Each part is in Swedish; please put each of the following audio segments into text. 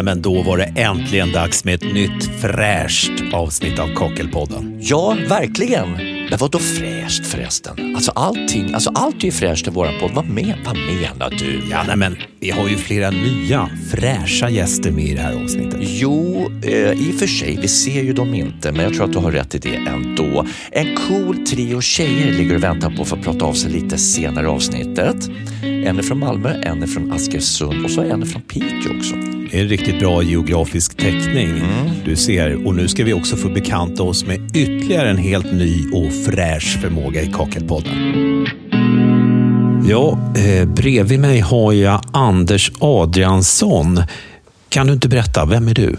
Nej, men då var det äntligen dags med ett nytt fräscht avsnitt av Kockelpodden. Ja, verkligen. Men vad då fräscht förresten? Alltså allting, alltså allt är ju fräscht i våran podd. Vad, men, vad menar du? Ja, nej, men vi har ju flera nya fräscha gäster med i det här avsnittet. Jo, eh, i och för sig, vi ser ju dem inte, men jag tror att du har rätt i det ändå. En cool trio tjejer ligger och väntar på att få prata av sig lite senare i avsnittet. En är från Malmö, en är från Askersund och så en är från Piteå också. Det är en riktigt bra geografisk täckning. Du ser, och nu ska vi också få bekanta oss med ytterligare en helt ny och fräsch förmåga i Kakelpodden. Ja, eh, bredvid mig har jag Anders Adriansson. Kan du inte berätta, vem är du?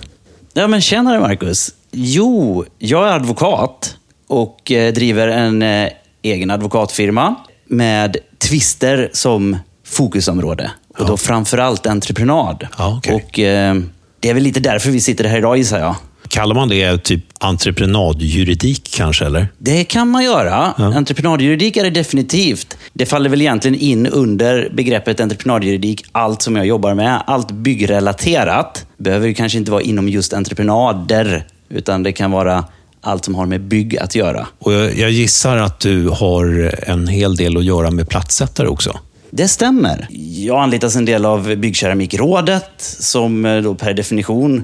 Ja, men tjenare Marcus. Jo, jag är advokat och eh, driver en eh, egen advokatfirma med tvister som fokusområde. Och då framförallt entreprenad. Ja, okej. Och eh, det är väl lite därför vi sitter här idag gissar jag. Kallar man det typ entreprenadjuridik kanske, eller? Det kan man göra. Entreprenadjuridik är det definitivt. Det faller väl egentligen in under begreppet entreprenadjuridik, allt som jag jobbar med. Allt byggrelaterat. Behöver ju kanske inte vara inom just entreprenader, utan det kan vara allt som har med bygg att göra. Och jag, jag gissar att du har en hel del att göra med plattsättare också. Det stämmer. Jag anlitas en del av Byggkeramikrådet som eh, då per definition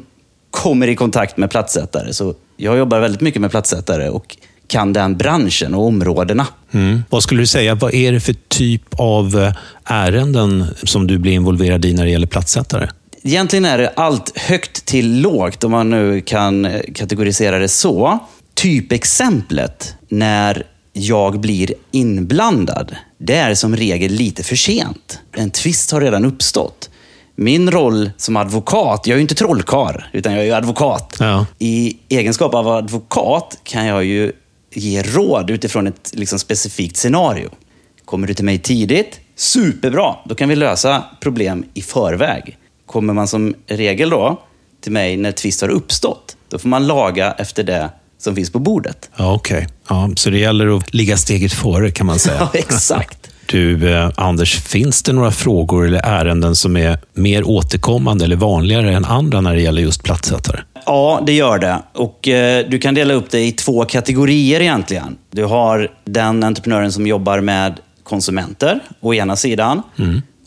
kommer i kontakt med plattsättare. Så jag jobbar väldigt mycket med plattsättare och kan den branschen och områdena. Mm. Vad skulle du säga, vad är det för typ av eh, ärenden som du blir involverad i när det gäller plattsättare? Egentligen är det allt högt till lågt, om man nu kan eh, kategorisera det så. Typexemplet när jag blir inblandad, det är som regel lite för sent. En tvist har redan uppstått. Min roll som advokat, jag är ju inte trollkar, utan jag är ju advokat. Ja. I egenskap av advokat kan jag ju ge råd utifrån ett liksom, specifikt scenario. Kommer du till mig tidigt, superbra. Då kan vi lösa problem i förväg. Kommer man som regel då till mig när tvist har uppstått, då får man laga efter det som finns på bordet. Ja, Okej, ja, så det gäller att ligga steget före kan man säga. Ja, exakt. Du, eh, Anders, finns det några frågor eller ärenden som är mer återkommande eller vanligare än andra när det gäller just plattsättare? Ja, det gör det. Och eh, Du kan dela upp det i två kategorier egentligen. Du har den entreprenören som jobbar med konsumenter, å ena sidan.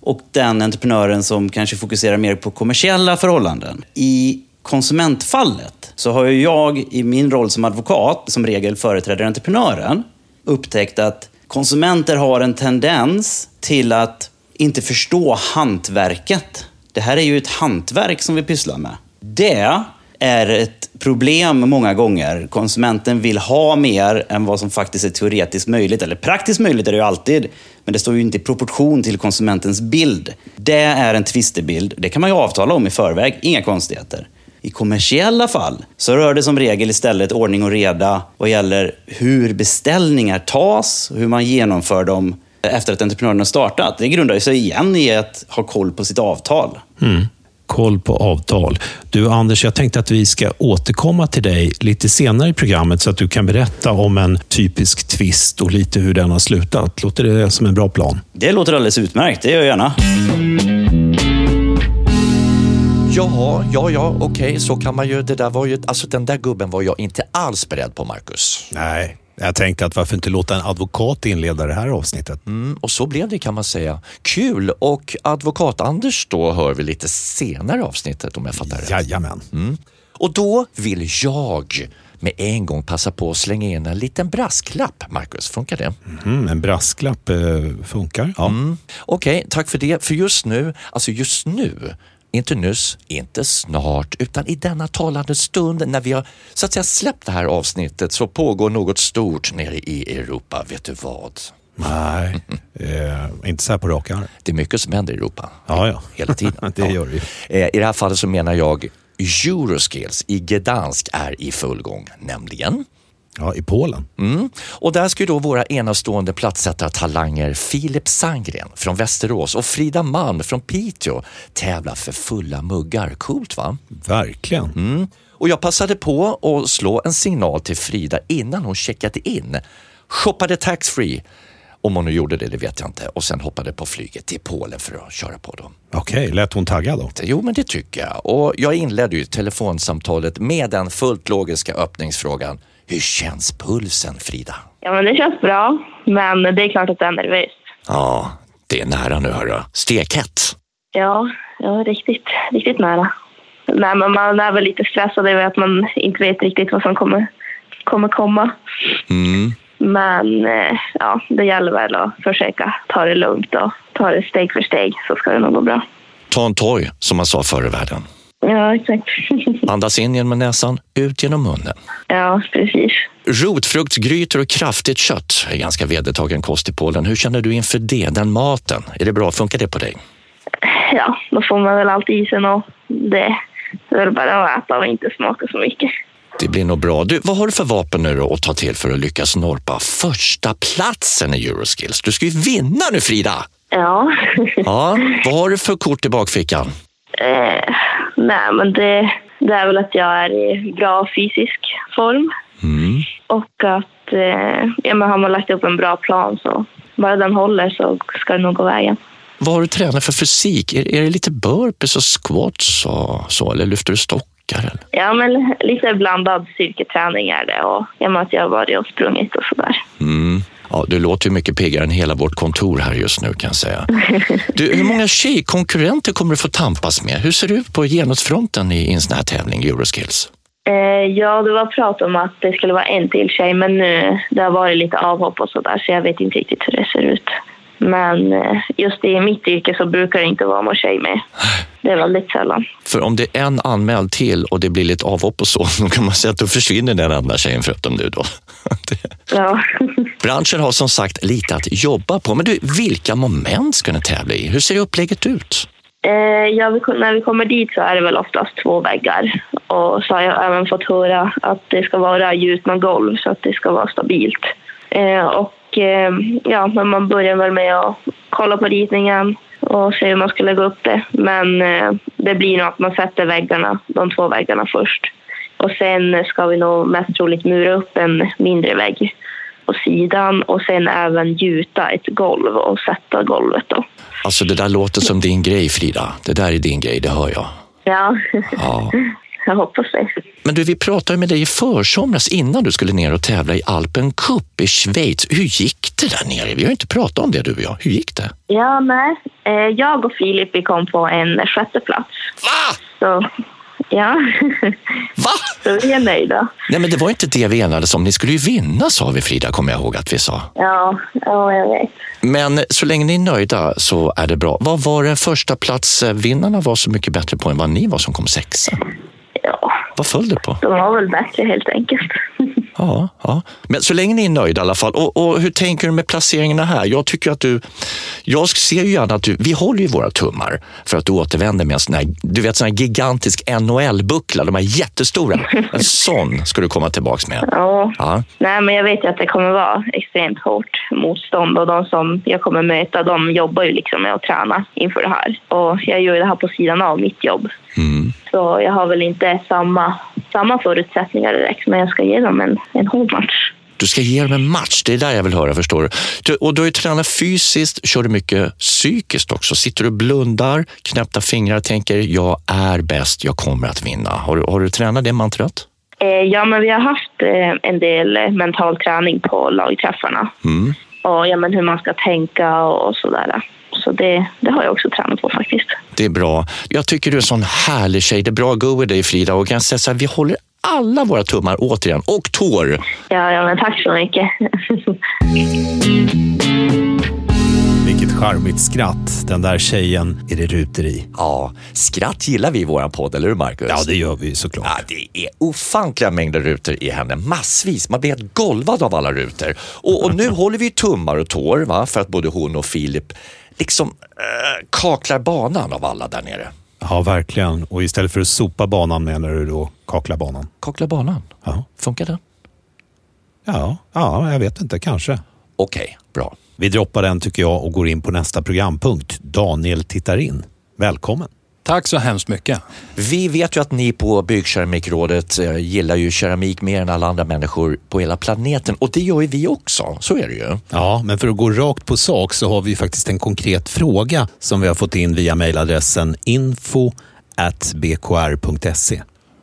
Och den entreprenören som kanske fokuserar mer på kommersiella förhållanden. I konsumentfallet så har ju jag i min roll som advokat, som regel företräder entreprenören, upptäckt att konsumenter har en tendens till att inte förstå hantverket. Det här är ju ett hantverk som vi pysslar med. Det är ett problem många gånger. Konsumenten vill ha mer än vad som faktiskt är teoretiskt möjligt. Eller praktiskt möjligt är det ju alltid. Men det står ju inte i proportion till konsumentens bild. Det är en tvistebild. Det kan man ju avtala om i förväg. Inga konstigheter. I kommersiella fall så rör det som regel istället ordning och reda vad gäller hur beställningar tas och hur man genomför dem efter att entreprenören har startat. Det grundar sig igen i att ha koll på sitt avtal. Mm. Koll på avtal. Du Anders, jag tänkte att vi ska återkomma till dig lite senare i programmet så att du kan berätta om en typisk twist och lite hur den har slutat. Låter det som en bra plan? Det låter alldeles utmärkt, det gör jag gärna. Jaha, ja, ja, okej, så kan man ju. Det där var ju, alltså den där gubben var jag inte alls beredd på, Marcus. Nej, jag tänkte att varför inte låta en advokat inleda det här avsnittet? Mm, och så blev det kan man säga. Kul! Och advokat-Anders då hör vi lite senare i avsnittet om jag fattar rätt. Jajamän. Och då vill jag med en gång passa på att slänga in en liten brasklapp, Marcus. Funkar det? Mm, en brasklapp eh, funkar. Ja. Mm. Okej, tack för det. För just nu, alltså just nu, inte nyss, inte snart, utan i denna talande stund när vi har så att säga släppt det här avsnittet så pågår något stort nere i Europa. Vet du vad? Nej, eh, inte så här på rak arm. Det är mycket som händer i Europa. Ja, ja. Hela tiden. Det gör det ju. Eh, I det här fallet så menar jag Euroskills i Gdansk är i full gång, nämligen Ja, i Polen. Mm. Och där ska ju då våra enastående plattsättartalanger Filip Sandgren från Västerås och Frida Malm från Piteå tävla för fulla muggar. Coolt va? Verkligen. Mm. Och jag passade på att slå en signal till Frida innan hon checkade in. Shoppade taxfree Om hon nu gjorde det, det vet jag inte. Och sen hoppade på flyget till Polen för att köra på dem. Okej, okay, lät hon taggad då? Jo, men det tycker jag. Och jag inledde ju telefonsamtalet med den fullt logiska öppningsfrågan. Hur känns pulsen, Frida? Ja, men det känns bra. Men det är klart att det är nervöst. Ja, det är nära nu, hörru. Stekhett. Ja, ja riktigt, riktigt nära. Nej, men man är väl lite stressad över att man inte vet riktigt vad som kommer, kommer komma. Mm. Men eh, ja, det gäller väl att försöka ta det lugnt och ta det steg för steg så ska det nog gå bra. Ta en toj, som man sa förr i världen. Ja, exakt. Andas in genom näsan, ut genom munnen. Ja, precis. Rotfruktsgrytor och kraftigt kött är ganska vedertagen kost i Polen. Hur känner du inför det, den maten? Är det bra? Funkar det på dig? Ja, då får man väl allt i sig och det är väl bara att äta och inte smaka så mycket. Det blir nog bra. Du, vad har du för vapen nu då att ta till för att lyckas norpa första platsen i Euroskills? Du ska ju vinna nu Frida! Ja. ja. Vad har du för kort i bakfickan? Eh, nej, men det, det, är väl att jag är i bra fysisk form. Mm. Och att eh, ja, men har man lagt upp en bra plan så bara den håller så ska det nog gå vägen. Vad har du tränat för fysik? Är, är det lite burpees och squats och så, eller lyfter du stockar? Eller? Ja, men lite blandad styrketräning är det och med att jag har varit och sprungit och sådär. Mm. Ja, du låter ju mycket piggare än hela vårt kontor här just nu kan jag säga. Du, hur många tjejkonkurrenter kommer du få tampas med? Hur ser det ut på genusfronten i en sån här tävling, Euroskills? Eh, ja, det var prat om att det skulle vara en till tjej, men nu det har varit lite avhopp och sådär, så jag vet inte riktigt hur det ser ut. Men eh, just i mitt yrke så brukar det inte vara någon tjej med. Det är väldigt sällan. För om det är en anmäld till och det blir lite avhopp och så, då kan man säga att då försvinner den andra tjejen förutom du då. ja. Branschen har som sagt lite att jobba på. Men du, vilka moment ska ni tävla i? Hur ser upplägget ut? Eh, ja, när vi kommer dit så är det väl oftast två väggar. Och så har jag även fått höra att det ska vara gjutna golv så att det ska vara stabilt. Eh, och Eh, ja, men man börjar väl med att kolla på ritningen och se hur man ska lägga upp det. Men eh, det blir nog att man sätter väggarna, de två väggarna först. Och sen ska vi nog mest troligt mura upp en mindre vägg på sidan och sen även gjuta ett golv och sätta golvet. Då. Alltså det där låter som din grej Frida. Det där är din grej, det hör jag. Ja. ja. Jag hoppas det. Men du, vi pratade med dig i försomras innan du skulle ner och tävla i Alpen Cup i Schweiz. Hur gick det där nere? Vi har inte pratat om det du och jag. Hur gick det? Ja, nej. Eh, jag och Filip vi kom på en sjätte plats. Va? Så, ja. Va? Så vi är nöjda. Nej, men det var inte det vi enades om. Ni skulle ju vinna, sa vi Frida, kommer jag ihåg att vi sa. Ja, ja jag vet. Men så länge ni är nöjda så är det bra. Vad var det första plats vinnarna var så mycket bättre på än vad ni var som kom sexa? Ja. Vad föll det på? De var väl bättre helt enkelt. Ja, ja. Men så länge ni är nöjda i alla fall. Och, och, hur tänker du med placeringarna här? Jag tycker att du... Jag ser ju gärna att du... Vi håller ju våra tummar för att du återvänder med en sån här, du vet, sån här gigantisk NHL-buckla. De här jättestora. En sån ska du komma tillbaks med. Ja. ja. Nej, men jag vet ju att det kommer vara extremt hårt motstånd och de som jag kommer möta, de jobbar ju liksom med att träna inför det här. Och jag gör ju det här på sidan av mitt jobb. Mm. Så jag har väl inte samma, samma förutsättningar direkt, men jag ska ge dem en, en hård match. Du ska ge dem en match, det är där jag vill höra, förstår du. Och du har ju tränat fysiskt, kör du mycket psykiskt också? Sitter du och blundar, knäppta fingrar, tänker jag är bäst, jag kommer att vinna. Har du, har du tränat det mantrat? Eh, ja, men vi har haft eh, en del mental träning på lagträffarna. Mm. Och ja, men hur man ska tänka och sådär. Så det, det har jag också tränat på faktiskt. Det är bra. Jag tycker du är en sån härlig tjej. Det är bra go i dig Frida och kan säga så här, vi håller alla våra tummar återigen och tår. Ja, ja men tack så mycket. Vilket charmigt skratt den där tjejen är det ruter i. Ja, skratt gillar vi i vår podd, eller hur Marcus? Ja, det gör vi såklart. Ja, det är ofantliga mängder rutor i henne, massvis. Man blir helt golvad av alla rutor. Och, och nu håller vi tummar och tår va? för att både hon och Filip liksom äh, kaklar banan av alla där nere. Ja, verkligen. Och istället för att sopa banan menar du då kakla banan? Kakla banan? Ja. Funkar det? Ja, ja, jag vet inte. Kanske. Okej, okay, bra. Vi droppar den tycker jag och går in på nästa programpunkt. Daniel tittar in. Välkommen. Tack så hemskt mycket. Vi vet ju att ni på Byggkeramikrådet eh, gillar ju keramik mer än alla andra människor på hela planeten och det gör ju vi också. Så är det ju. Ja, men för att gå rakt på sak så har vi faktiskt en konkret fråga som vi har fått in via mejladressen info bkr.se.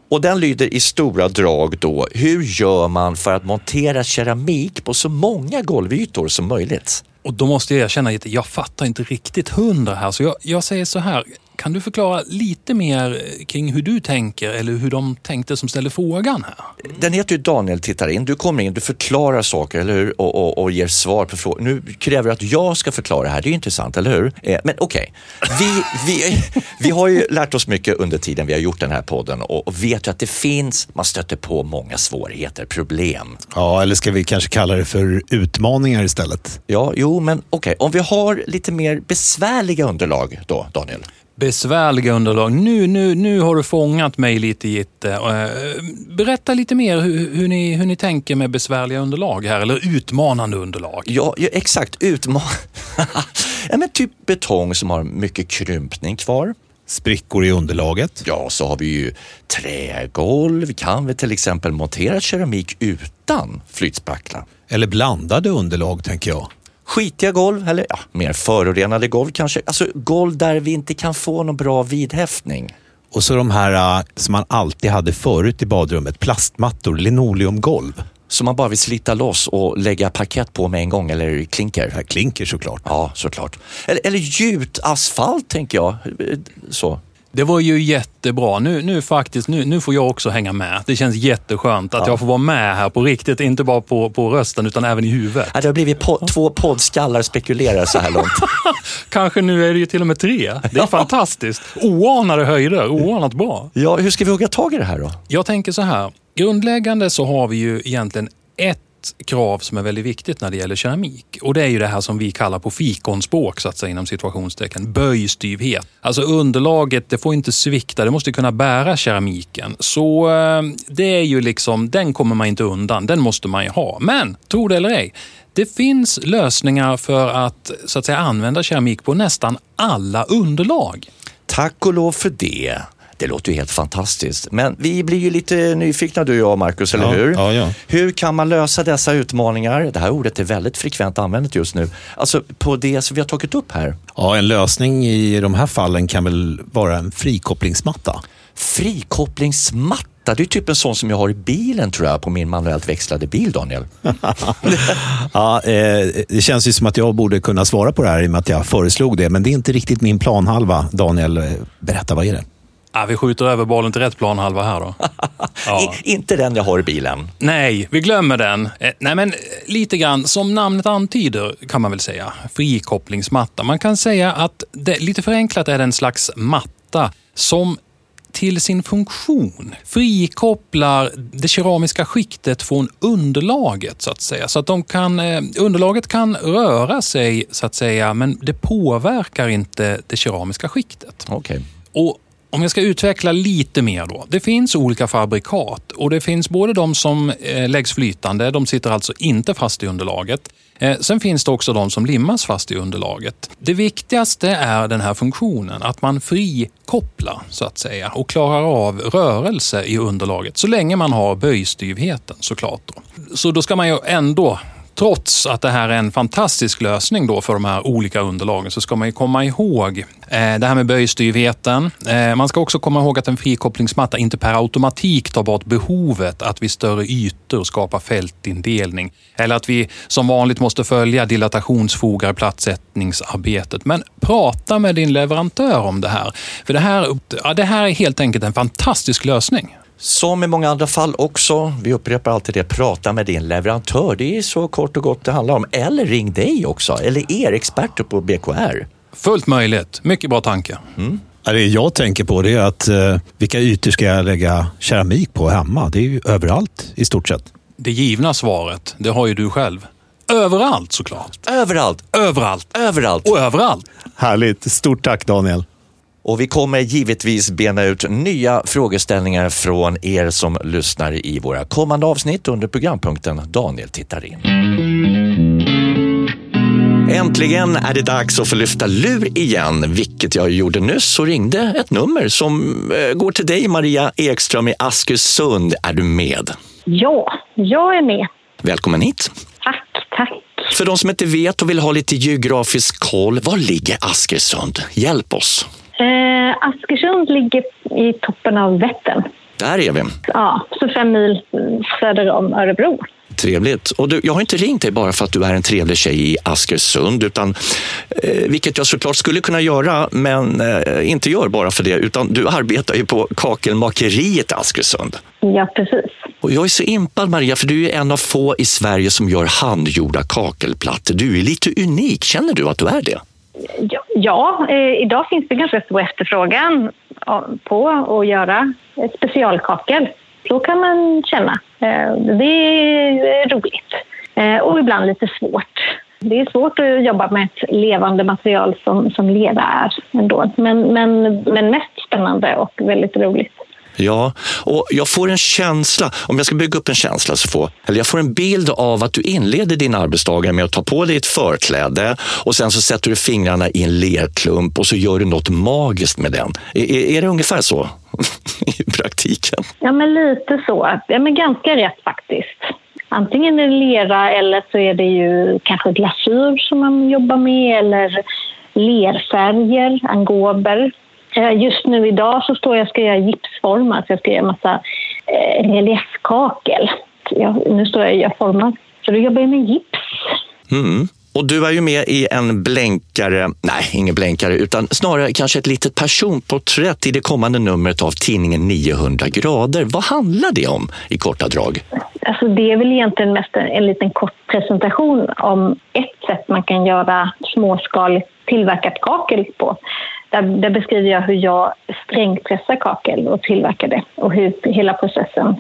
Och den lyder i stora drag då, hur gör man för att montera keramik på så många golvytor som möjligt? Och då måste jag erkänna att jag fattar inte riktigt hundra här, så jag, jag säger så här. Kan du förklara lite mer kring hur du tänker eller hur de tänkte som ställer frågan här? Den heter ju Daniel tittar in. Du kommer in, du förklarar saker, eller hur? Och, och, och ger svar på frågor. Nu kräver du att jag ska förklara här. Det är ju intressant, eller hur? Eh, men okej, okay. vi, vi, vi har ju lärt oss mycket under tiden vi har gjort den här podden och, och vet ju att det finns, man stöter på många svårigheter, problem. Ja, eller ska vi kanske kalla det för utmaningar istället? Ja, jo, men okej, okay. om vi har lite mer besvärliga underlag då, Daniel? Besvärliga underlag. Nu, nu, nu har du fångat mig lite Gitte. Eh, berätta lite mer hur, hur, ni, hur ni tänker med besvärliga underlag här, eller utmanande underlag. Ja, ja exakt. Utmanande. ja, men typ betong som har mycket krympning kvar. Sprickor i underlaget. Ja, så har vi ju trägolv. Kan vi till exempel montera keramik utan flytspackla? Eller blandade underlag, tänker jag skitiga golv eller ja, mer förorenade golv kanske. Alltså golv där vi inte kan få någon bra vidhäftning. Och så de här uh, som man alltid hade förut i badrummet, plastmattor, linoleumgolv. Som man bara vill slita loss och lägga parkett på med en gång eller klinker? Ja, klinker såklart. Ja, såklart. Eller, eller gjutasfalt tänker jag. Så. Det var ju jättebra. Nu, nu faktiskt, nu, nu får jag också hänga med. Det känns jätteskönt att ja. jag får vara med här på riktigt. Inte bara på, på rösten utan även i huvudet. Ja, det har blivit po två poddskallar spekulerar så här långt. Kanske nu är det ju till och med tre. Det är ja. fantastiskt. Oanade höjder, oanat bra. Ja, hur ska vi hugga tag i det här då? Jag tänker så här. Grundläggande så har vi ju egentligen ett krav som är väldigt viktigt när det gäller keramik. Och det är ju det här som vi kallar på fikonspråk, så att säga, inom situationstecken, böjstyvhet. Alltså underlaget, det får inte svikta, det måste kunna bära keramiken. Så eh, det är ju liksom, den kommer man inte undan, den måste man ju ha. Men, tro det eller ej, det finns lösningar för att, så att säga, använda keramik på nästan alla underlag. Tack och lov för det. Det låter ju helt fantastiskt. Men vi blir ju lite nyfikna du och jag, Marcus, eller ja, hur? Ja, ja. Hur kan man lösa dessa utmaningar? Det här ordet är väldigt frekvent använt just nu. Alltså på det som vi har tagit upp här. Ja, en lösning i de här fallen kan väl vara en frikopplingsmatta? Frikopplingsmatta? Det är typ en sån som jag har i bilen tror jag, på min manuellt växlade bil, Daniel. ja, eh, det känns ju som att jag borde kunna svara på det här i och med att jag föreslog det, men det är inte riktigt min planhalva. Daniel, berätta, vad är det? Ja, vi skjuter över bollen till rätt planhalva här då. Ja. inte den jag har i bilen. Nej, vi glömmer den. Eh, nej, men eh, lite grann som namnet antyder kan man väl säga. Frikopplingsmatta. Man kan säga att det, lite förenklat är det en slags matta som till sin funktion frikopplar det keramiska skiktet från underlaget så att säga. Så att de kan, eh, underlaget kan röra sig så att säga, men det påverkar inte det keramiska skiktet. Okay. Och om jag ska utveckla lite mer då. Det finns olika fabrikat och det finns både de som eh, läggs flytande, de sitter alltså inte fast i underlaget. Eh, sen finns det också de som limmas fast i underlaget. Det viktigaste är den här funktionen, att man frikopplar så att säga och klarar av rörelse i underlaget så länge man har böjstyvheten såklart. Då. Så då ska man ju ändå trots att det här är en fantastisk lösning då för de här olika underlagen så ska man ju komma ihåg eh, det här med böjstyvheten. Eh, man ska också komma ihåg att en frikopplingsmatta inte per automatik tar bort behovet att vid större ytor skapa fältindelning. Eller att vi som vanligt måste följa dilatationsfogar platsättningsarbetet. Men prata med din leverantör om det här. För det här, ja, det här är helt enkelt en fantastisk lösning. Som i många andra fall också, vi upprepar alltid det, prata med din leverantör. Det är så kort och gott det handlar om. Eller ring dig också, eller er experter på BKR. Fullt möjligt. Mycket bra tanke. Mm. Det jag tänker på det är att eh, vilka ytor ska jag lägga keramik på hemma? Det är ju överallt i stort sett. Det givna svaret, det har ju du själv. Överallt såklart. Överallt. Överallt. Överallt. Och överallt. Härligt. Stort tack Daniel. Och vi kommer givetvis bena ut nya frågeställningar från er som lyssnar i våra kommande avsnitt under programpunkten Daniel tittar in. Äntligen är det dags att få lyfta lur igen, vilket jag gjorde nyss och ringde ett nummer som eh, går till dig Maria Ekström i Askersund. Är du med? Ja, jag är med. Välkommen hit. Tack, tack. För de som inte vet och vill ha lite geografisk koll, var ligger Askersund? Hjälp oss. Eh, Askersund ligger i toppen av Vättern. Där är vi. Ja, så fem mil söder om Örebro. Trevligt. Och du, jag har inte ringt dig bara för att du är en trevlig tjej i Askersund, utan, eh, vilket jag såklart skulle kunna göra, men eh, inte gör bara för det, utan du arbetar ju på kakelmakeriet i Askersund. Ja, precis. Och jag är så impad Maria, för du är en av få i Sverige som gör handgjorda kakelplattor. Du är lite unik, känner du att du är det? Ja, ja eh, idag finns det ganska stor efterfrågan på att göra specialkakel. Så kan man känna. Eh, det är roligt eh, och ibland lite svårt. Det är svårt att jobba med ett levande material som, som lera är ändå. Men, men, men mest spännande och väldigt roligt. Ja, och jag får en känsla, om jag ska bygga upp en känsla, så får, eller jag får en bild av att du inleder din arbetsdag med att ta på dig ett förkläde och sen så sätter du fingrarna i en lerklump och så gör du något magiskt med den. Är, är det ungefär så i praktiken? Ja, men lite så. Ja, men ganska rätt faktiskt. Antingen är det lera eller så är det ju kanske glasyr som man jobbar med eller lerfärger, angober. Eh, just nu idag så står jag och ska göra gipsformar, så alltså jag ska göra massa eh, reliefkakel. Jag, nu står jag och gör formar. Så då jobbar jag med gips. Mm. Och du är ju med i en blänkare, nej ingen blänkare, utan snarare kanske ett litet personporträtt i det kommande numret av tidningen 900 grader. Vad handlar det om i korta drag? Alltså det är väl egentligen mest en, en liten kort presentation om ett sätt man kan göra småskaligt tillverkat kakel på. Där, där beskriver jag hur jag strängpressar kakel och tillverkar det och hur hela processen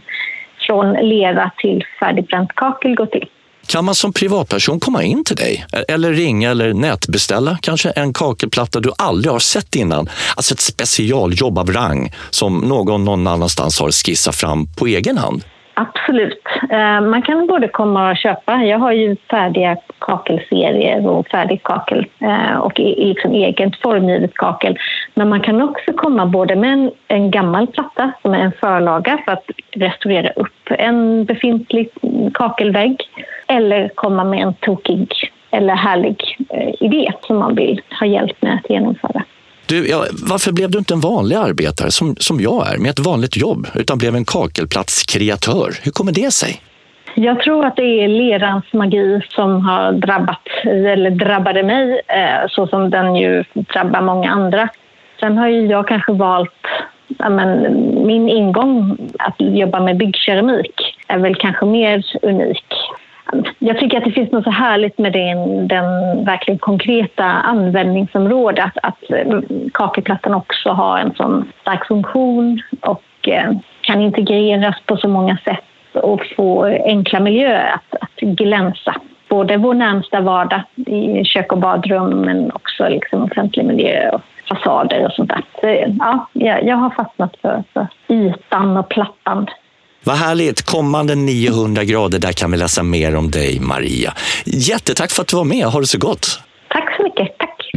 från lera till färdigbränt kakel går till. Kan man som privatperson komma in till dig eller ringa eller nätbeställa kanske en kakelplatta du aldrig har sett innan? Alltså ett specialjobb av rang som någon någon annanstans har skissat fram på egen hand? Absolut. Eh, man kan både komma och köpa. Jag har ju färdiga kakelserier och färdigt kakel eh, och liksom eget formgivet kakel. Men man kan också komma både med en, en gammal platta som är en förlaga för att restaurera upp en befintlig kakelvägg eller komma med en tokig eller härlig eh, idé som man vill ha hjälp med att genomföra. Du, ja, varför blev du inte en vanlig arbetare som, som jag är med ett vanligt jobb utan blev en kakelplatskreatör? Hur kommer det sig? Jag tror att det är lerans magi som har drabbat, eller drabbade mig eh, så som den ju drabbar många andra. Sen har ju jag kanske valt men, min ingång att jobba med byggkeramik är väl kanske mer unik jag tycker att det finns något så härligt med den, den verkligen konkreta användningsområdet. Att, att eh, kakelplattan också har en sån stark funktion och eh, kan integreras på så många sätt och få enkla miljöer att, att glänsa. Både vår närmsta vardag i kök och badrum men också liksom offentlig miljö och fasader och sånt där. Så, ja, jag har fastnat för, för ytan och plattan vad härligt! Kommande 900 grader, där kan vi läsa mer om dig, Maria. Jättetack för att du var med. Ha det så gott! Tack så mycket. Tack!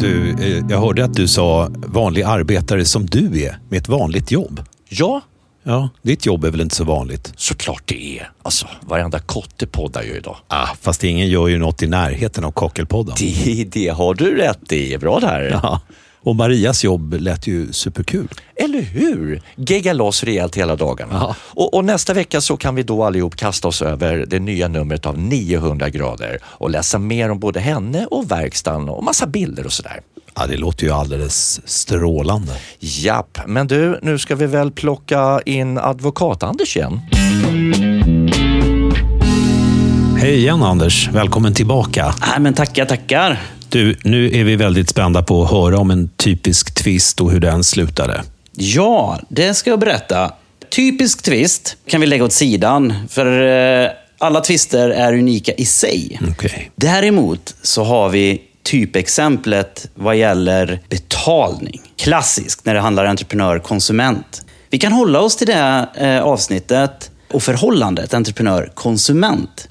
Du, eh, jag hörde att du sa vanlig arbetare som du är, med ett vanligt jobb. Ja. Ja, ditt jobb är väl inte så vanligt? Såklart det är. Alltså, varenda kotte poddar ju idag. Ah, fast ingen gör ju något i närheten av Kakelpodden. Det, det har du rätt i. Bra där. Ja. Och Marias jobb lät ju superkul. Eller hur? Gegga loss rejält hela dagarna. Och, och, nästa vecka så kan vi då allihop kasta oss över det nya numret av 900 grader och läsa mer om både henne och verkstaden och massa bilder och sådär. Ja, det låter ju alldeles strålande. Japp, men du, nu ska vi väl plocka in advokat-Anders igen. Hej igen Anders, välkommen tillbaka. Nej, men tackar, tackar. Du, nu är vi väldigt spända på att höra om en typisk twist och hur den slutade. Ja, det ska jag berätta. Typisk twist kan vi lägga åt sidan, för eh, alla twister är unika i sig. Okay. Däremot så har vi typexemplet vad gäller betalning. Klassiskt när det handlar entreprenör-konsument. Vi kan hålla oss till det eh, avsnittet och förhållandet entreprenör-konsument.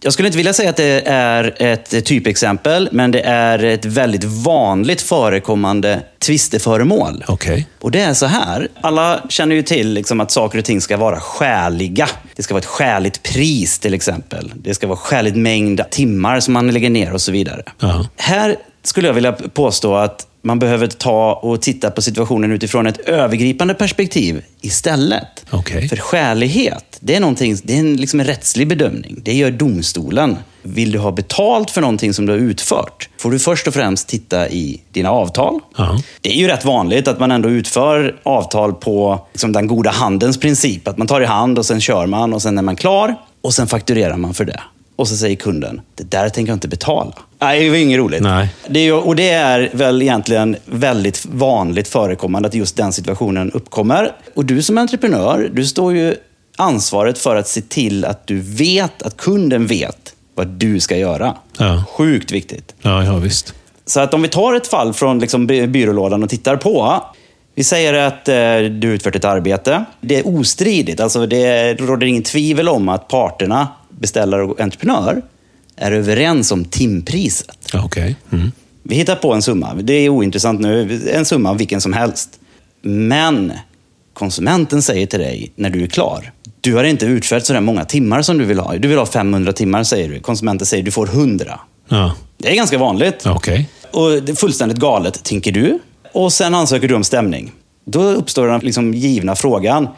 Jag skulle inte vilja säga att det är ett typexempel, men det är ett väldigt vanligt förekommande tvisteföremål. Okej. Och det är så här. Alla känner ju till liksom att saker och ting ska vara skäliga. Det ska vara ett skäligt pris till exempel. Det ska vara skäligt mängd timmar som man lägger ner och så vidare. Ja. Här skulle jag vilja påstå att man behöver ta och titta på situationen utifrån ett övergripande perspektiv istället. Okej. För skälighet, det är, någonting, det är en, liksom en rättslig bedömning. Det gör domstolen. Vill du ha betalt för någonting som du har utfört, får du först och främst titta i dina avtal. Ja. Det är ju rätt vanligt att man ändå utför avtal på liksom den goda handens princip. Att man tar i hand och sen kör man och sen är man klar och sen fakturerar man för det. Och så säger kunden, det där tänker jag inte betala. Nej, det var inget roligt. Nej. Det är, och det är väl egentligen väldigt vanligt förekommande att just den situationen uppkommer. Och du som entreprenör, du står ju ansvaret för att se till att du vet, att kunden vet vad du ska göra. Ja. Sjukt viktigt. Ja, ja, visst. Så att om vi tar ett fall från liksom by- byrålådan och tittar på. Vi säger att eh, du utfört ett arbete. Det är ostridigt, alltså det råder ingen tvivel om att parterna, beställare och entreprenör, är överens om timpriset. Okej. Mm. Vi hittar på en summa. Det är ointressant nu. En summa vilken som helst. Men konsumenten säger till dig när du är klar. Du har inte utfört så många timmar som du vill ha. Du vill ha 500 timmar säger du. Konsumenten säger du får 100. Ja. Det är ganska vanligt. Okej. Och det är fullständigt galet, tänker du. Och sen ansöker du om stämning. Då uppstår den liksom givna frågan.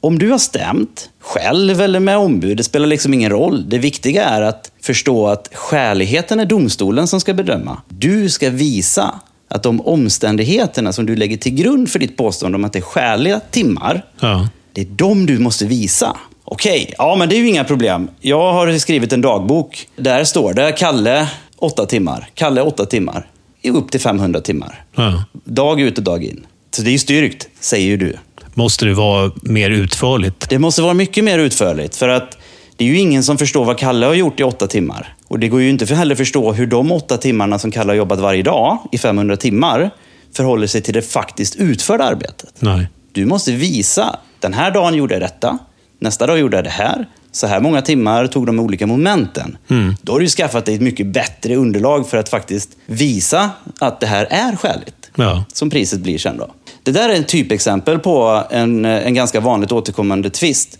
Om du har stämt, själv eller med ombud, det spelar liksom ingen roll. Det viktiga är att förstå att skäligheten är domstolen som ska bedöma. Du ska visa att de omständigheterna som du lägger till grund för ditt påstående om att det är skäliga timmar, Ja. det är de du måste visa. Okej, ja men det är ju inga problem. Jag har skrivit en dagbok. Där står det Kalle, åtta timmar. Kalle, åtta timmar. Upp till 500 timmar. Ja. Dag ut och dag in. Så det är ju styrkt, säger ju du. Måste det vara mer utförligt? Det måste vara mycket mer utförligt. För att det är ju ingen som förstår vad Kalle har gjort i åtta timmar. Och det går ju inte för heller förstå hur de åtta timmarna som Kalle har jobbat varje dag i 500 timmar förhåller sig till det faktiskt utförda arbetet. Nej. Du måste visa, den här dagen gjorde jag detta, nästa dag gjorde jag det här, så här många timmar tog de olika momenten. Då har du skaffat dig ett mycket bättre underlag för att faktiskt visa att det här är skäligt. Ja. Som priset blir sen då. Det där är ett typexempel på en, en ganska vanligt återkommande tvist.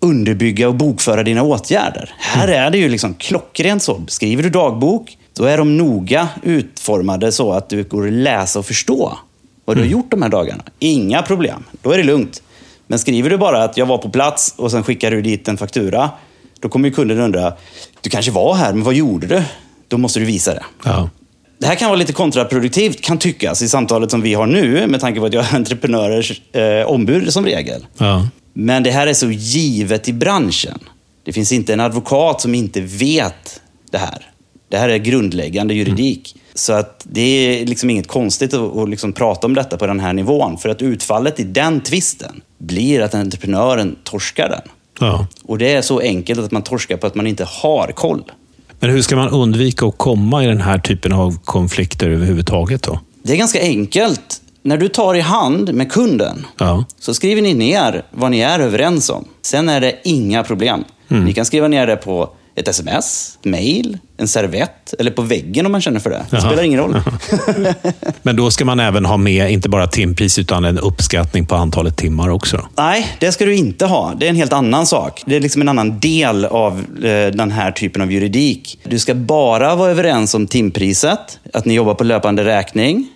Underbygga och bokföra dina åtgärder. Här är det ju liksom klockrent så. Skriver du dagbok, då är de noga utformade så att du går att läsa och förstå vad du har gjort de här dagarna. Inga problem. Då är det lugnt. Men skriver du bara att jag var på plats och sen skickar du dit en faktura, då kommer ju kunden undra, du kanske var här, men vad gjorde du? Då måste du visa det. Ja. Det här kan vara lite kontraproduktivt, kan tyckas, i samtalet som vi har nu, med tanke på att jag är entreprenörers eh, ombud som regel. Ja. Men det här är så givet i branschen. Det finns inte en advokat som inte vet det här. Det här är grundläggande juridik. Så att det är liksom inget konstigt att, att liksom prata om detta på den här nivån. För att utfallet i den tvisten blir att entreprenören torskar den. Ja. Och det är så enkelt att man torskar på att man inte har koll. Men hur ska man undvika att komma i den här typen av konflikter överhuvudtaget då? Det är ganska enkelt. När du tar i hand med kunden Ja. så skriver ni ner vad ni är överens om. Sen är det inga problem. Ni kan skriva ner det på ett sms, mail, en servett eller på väggen om man känner för det. Det Jaha. spelar ingen roll. Men då ska man även ha med, inte bara timpris, utan en uppskattning på antalet timmar också. Nej, det ska du inte ha. Det är en helt annan sak. Det är liksom en annan del av eh, den här typen av juridik. Du ska bara vara överens om timpriset, att ni jobbar på löpande räkning.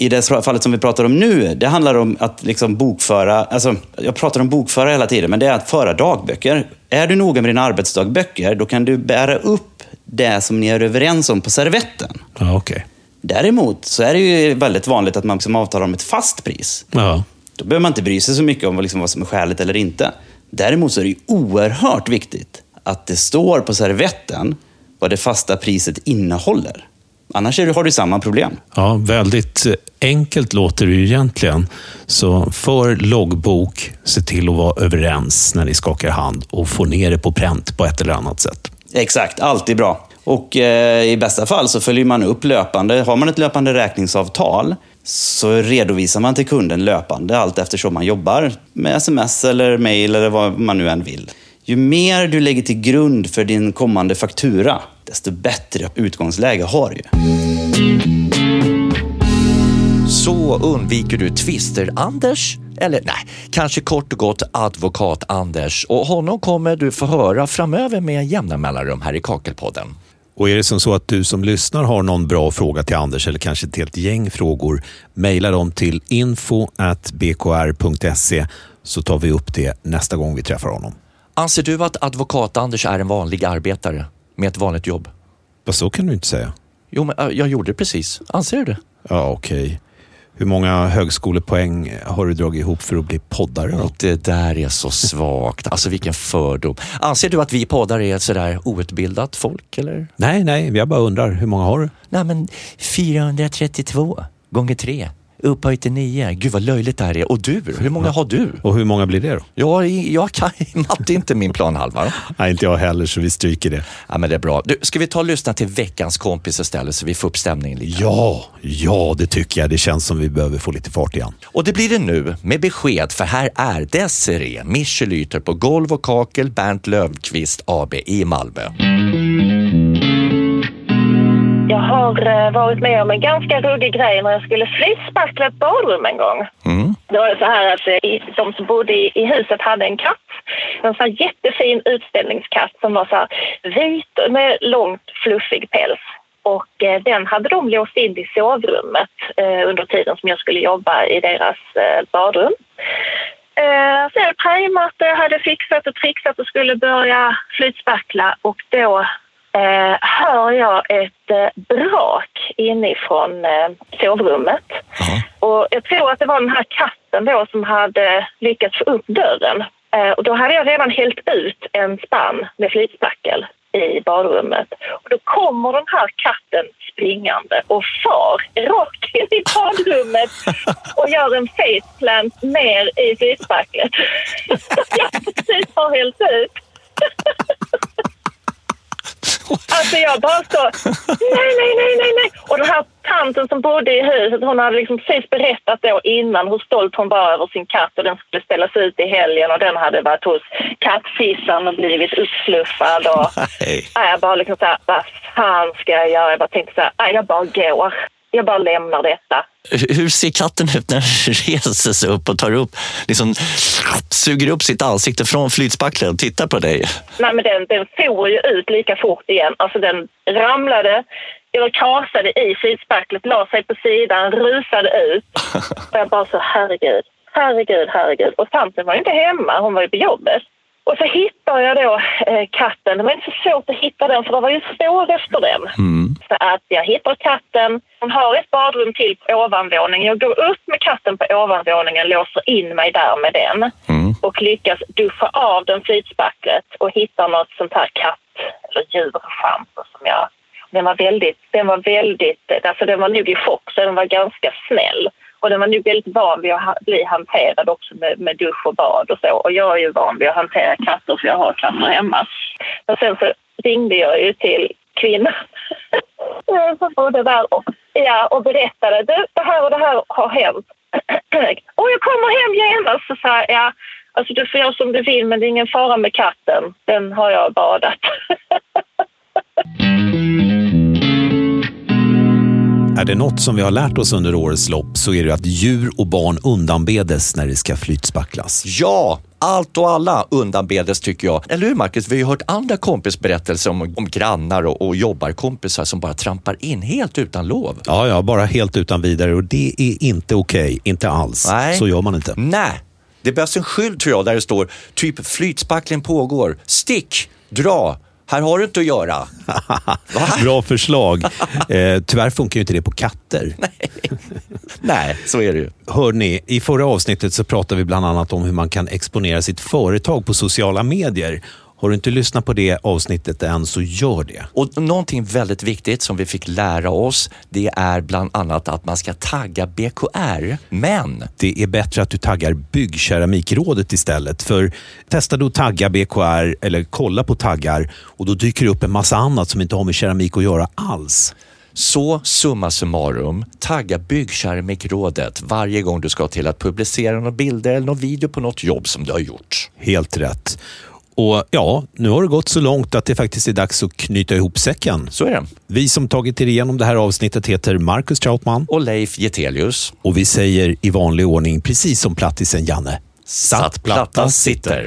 I det fallet som vi pratar om nu, det handlar om att liksom bokföra, alltså, jag pratar om bokföra hela tiden, men det är att föra dagböcker. Är du noga med dina arbetsdagböcker, då kan du bära upp det som ni är överens om på servetten. Ja, okej. Däremot så är det ju väldigt vanligt att man liksom avtalar om ett fast pris. Ja. Då behöver man inte bry sig så mycket om vad, liksom, vad som är skäligt eller inte. Däremot så är det ju oerhört viktigt att det står på servetten vad det fasta priset innehåller. Annars har du samma problem. ja, väldigt enkelt låter det ju egentligen. Så för loggbok, se till att vara överens när ni skakar hand och få ner det på pränt på ett eller annat sätt. Exakt, alltid bra. Och eh, i bästa fall så följer man upp löpande. Har man ett löpande räkningsavtal så redovisar man till kunden löpande allt eftersom man jobbar med sms eller mail eller vad man nu än vill. Ju mer du lägger till grund för din kommande faktura, desto bättre utgångsläge har du. Så undviker du tvister-Anders, eller nej, kanske kort och gott advokat-Anders. Och honom kommer du få höra framöver med jämna mellanrum här i Kakelpodden. Och är det som så att du som lyssnar har någon bra fråga till Anders eller kanske ett helt gäng frågor, mejla dem till info.bkr.se så tar vi upp det nästa gång vi träffar honom. Anser du att advokat-Anders är en vanlig arbetare med ett vanligt jobb? Vad så kan du inte säga. Jo, men äh, jag gjorde det precis. Anser du det? Ja, okej. Okay. Hur många högskolepoäng har du dragit ihop för att bli poddare? Då? Det där är så svagt. Alltså vilken fördom. Anser du att vi poddare är ett sådär outbildat folk eller? Nej, nej, jag bara undrar. Hur många har du? Nej, men 432 gånger tre upphöjt till nio. Gud vad löjligt det här är. Och du, hur många har du? Och hur många blir det då? Ja, jag kan matte är inte min planhalva. Nej, inte jag heller, så vi stryker det. Ja, men det är bra. Du, ska vi ta och lyssna till veckans kompis istället så vi får upp stämningen lite? Ja, ja, det tycker jag. Det känns som vi behöver få lite fart igen. Och det blir det nu med besked, för här är Desiree Michelyter på Golv och kakel Bernt Lövqvist AB i Malmö. Jag har eh, varit med om en ganska ruggig grej när jag skulle flytspackla ett badrum en gång. Mm. Det var så här att eh, de som bodde i, huset hade en katt. En sån här jättefin utställningskatt som var så här vit med långt fluffig päls. Och eh, den hade de låst in i sovrummet eh, under tiden som jag skulle jobba i deras eh, badrum. Eh, så jag pajmat, hade fixat och trixat och skulle börja flytspackla och då eh, hör jag ett eh, brak inifrån eh, sovrummet. Aha. Och jag tror att det var den här katten då som hade lyckats få upp dörren. Eh, och då hade jag redan hällt ut en spann med flytspackel i badrummet. Och då kommer den här katten springande och far rakt in i badrummet och gör en faceplant ner i flytspacklet. jag precis har hällt ut. Alltså jag bara står, nej, nej, nej, nej, nej. Och den här tanten som bodde i huset, hon hade liksom precis berättat då innan hur stolt hon var över sin katt och den skulle ställas ut i helgen och den hade varit hos kattfissaren och blivit uppsluffad. Och, nej. Jag bara liksom så här, vad fan ska jag göra? Jag bara tänkte så här, jag bara går jag bara lämnar detta. Hur ser katten ut när den reser sig upp och tar upp, liksom, suger upp sitt ansikte från flytspacklet och tittar på dig? Nej, men den, den for ju ut lika fort igen. Alltså den ramlade, eller kasade i flytspacklet, la sig på sidan, rusade ut. Och jag bara så, herregud, herregud, herregud. Och tanten var inte hemma, hon var ju på jobbet. Och så hittar jag då eh, katten. Det var inte så svårt att hitta den för det var ju spår efter den. Mm. Så att jag hittar katten. Hon har ett badrum till på ovanvåningen. Jag går upp med katten på ovanvåningen, låser in mig där med den mm. och lyckas duscha av den flytspacklet och hittar något sånt här katt eller djurschampo som jag... Den var väldigt, den var väldigt, alltså den var nog i chock så den var ganska snäll. Och den var nog väldigt van vid att bli hanterad också med, med dusch och bad och så. Och jag är ju van vid att hantera katter för jag har katter hemma. Men sen så ringde jag ju till kvinnan som bodde där och, ja, och berättade du, det här och det här har hänt. och jag kommer hem genast och sa ja, alltså du får göra som du vill men det är ingen fara med katten. Den har jag badat. Är det något som vi har lärt oss under årets lopp så är det att djur och barn undanbedes när det ska flytspacklas. Ja, allt och alla undanbedes tycker jag. Eller hur Marcus? Vi har ju hört andra kompisberättelser om, om grannar och, och jobbarkompisar som bara trampar in helt utan lov. Ja, ja, bara helt utan vidare och det är inte okej. Inte alls. Nej. Så gör man inte. Nej. Det behövs en skylt tror jag där det står typ flytspackling pågår. Stick, dra, här har du inte att göra. Bra förslag. Eh, tyvärr funkar ju inte det på katter. Nej. Nej, så är det ju. Hörni, i förra avsnittet så pratade vi bland annat om hur man kan exponera sitt företag på sociala medier. Har du inte lyssnat på det avsnittet än så gör det. Och någonting väldigt viktigt som vi fick lära oss, det är bland annat att man ska tagga BKR. Men Det är bättre att du taggar Byggkeramikrådet istället. För testa då att tagga BKR eller kolla på taggar och då dyker det upp en massa annat som inte har med keramik att göra alls. så summa summarum, tagga Byggkeramikrådet varje gång du ska till att publicera några bilder eller någon video på något jobb som du har gjort. Helt rätt. Och ja, nu har det gått så långt att det faktiskt är dags att knyta ihop säcken. Så är det. Vi som tagit er igenom det här avsnittet heter Marcus Trautman Och Leif Getelius. och vi säger i vanlig ordning, precis som plattisen Janne, Satt platta sitter.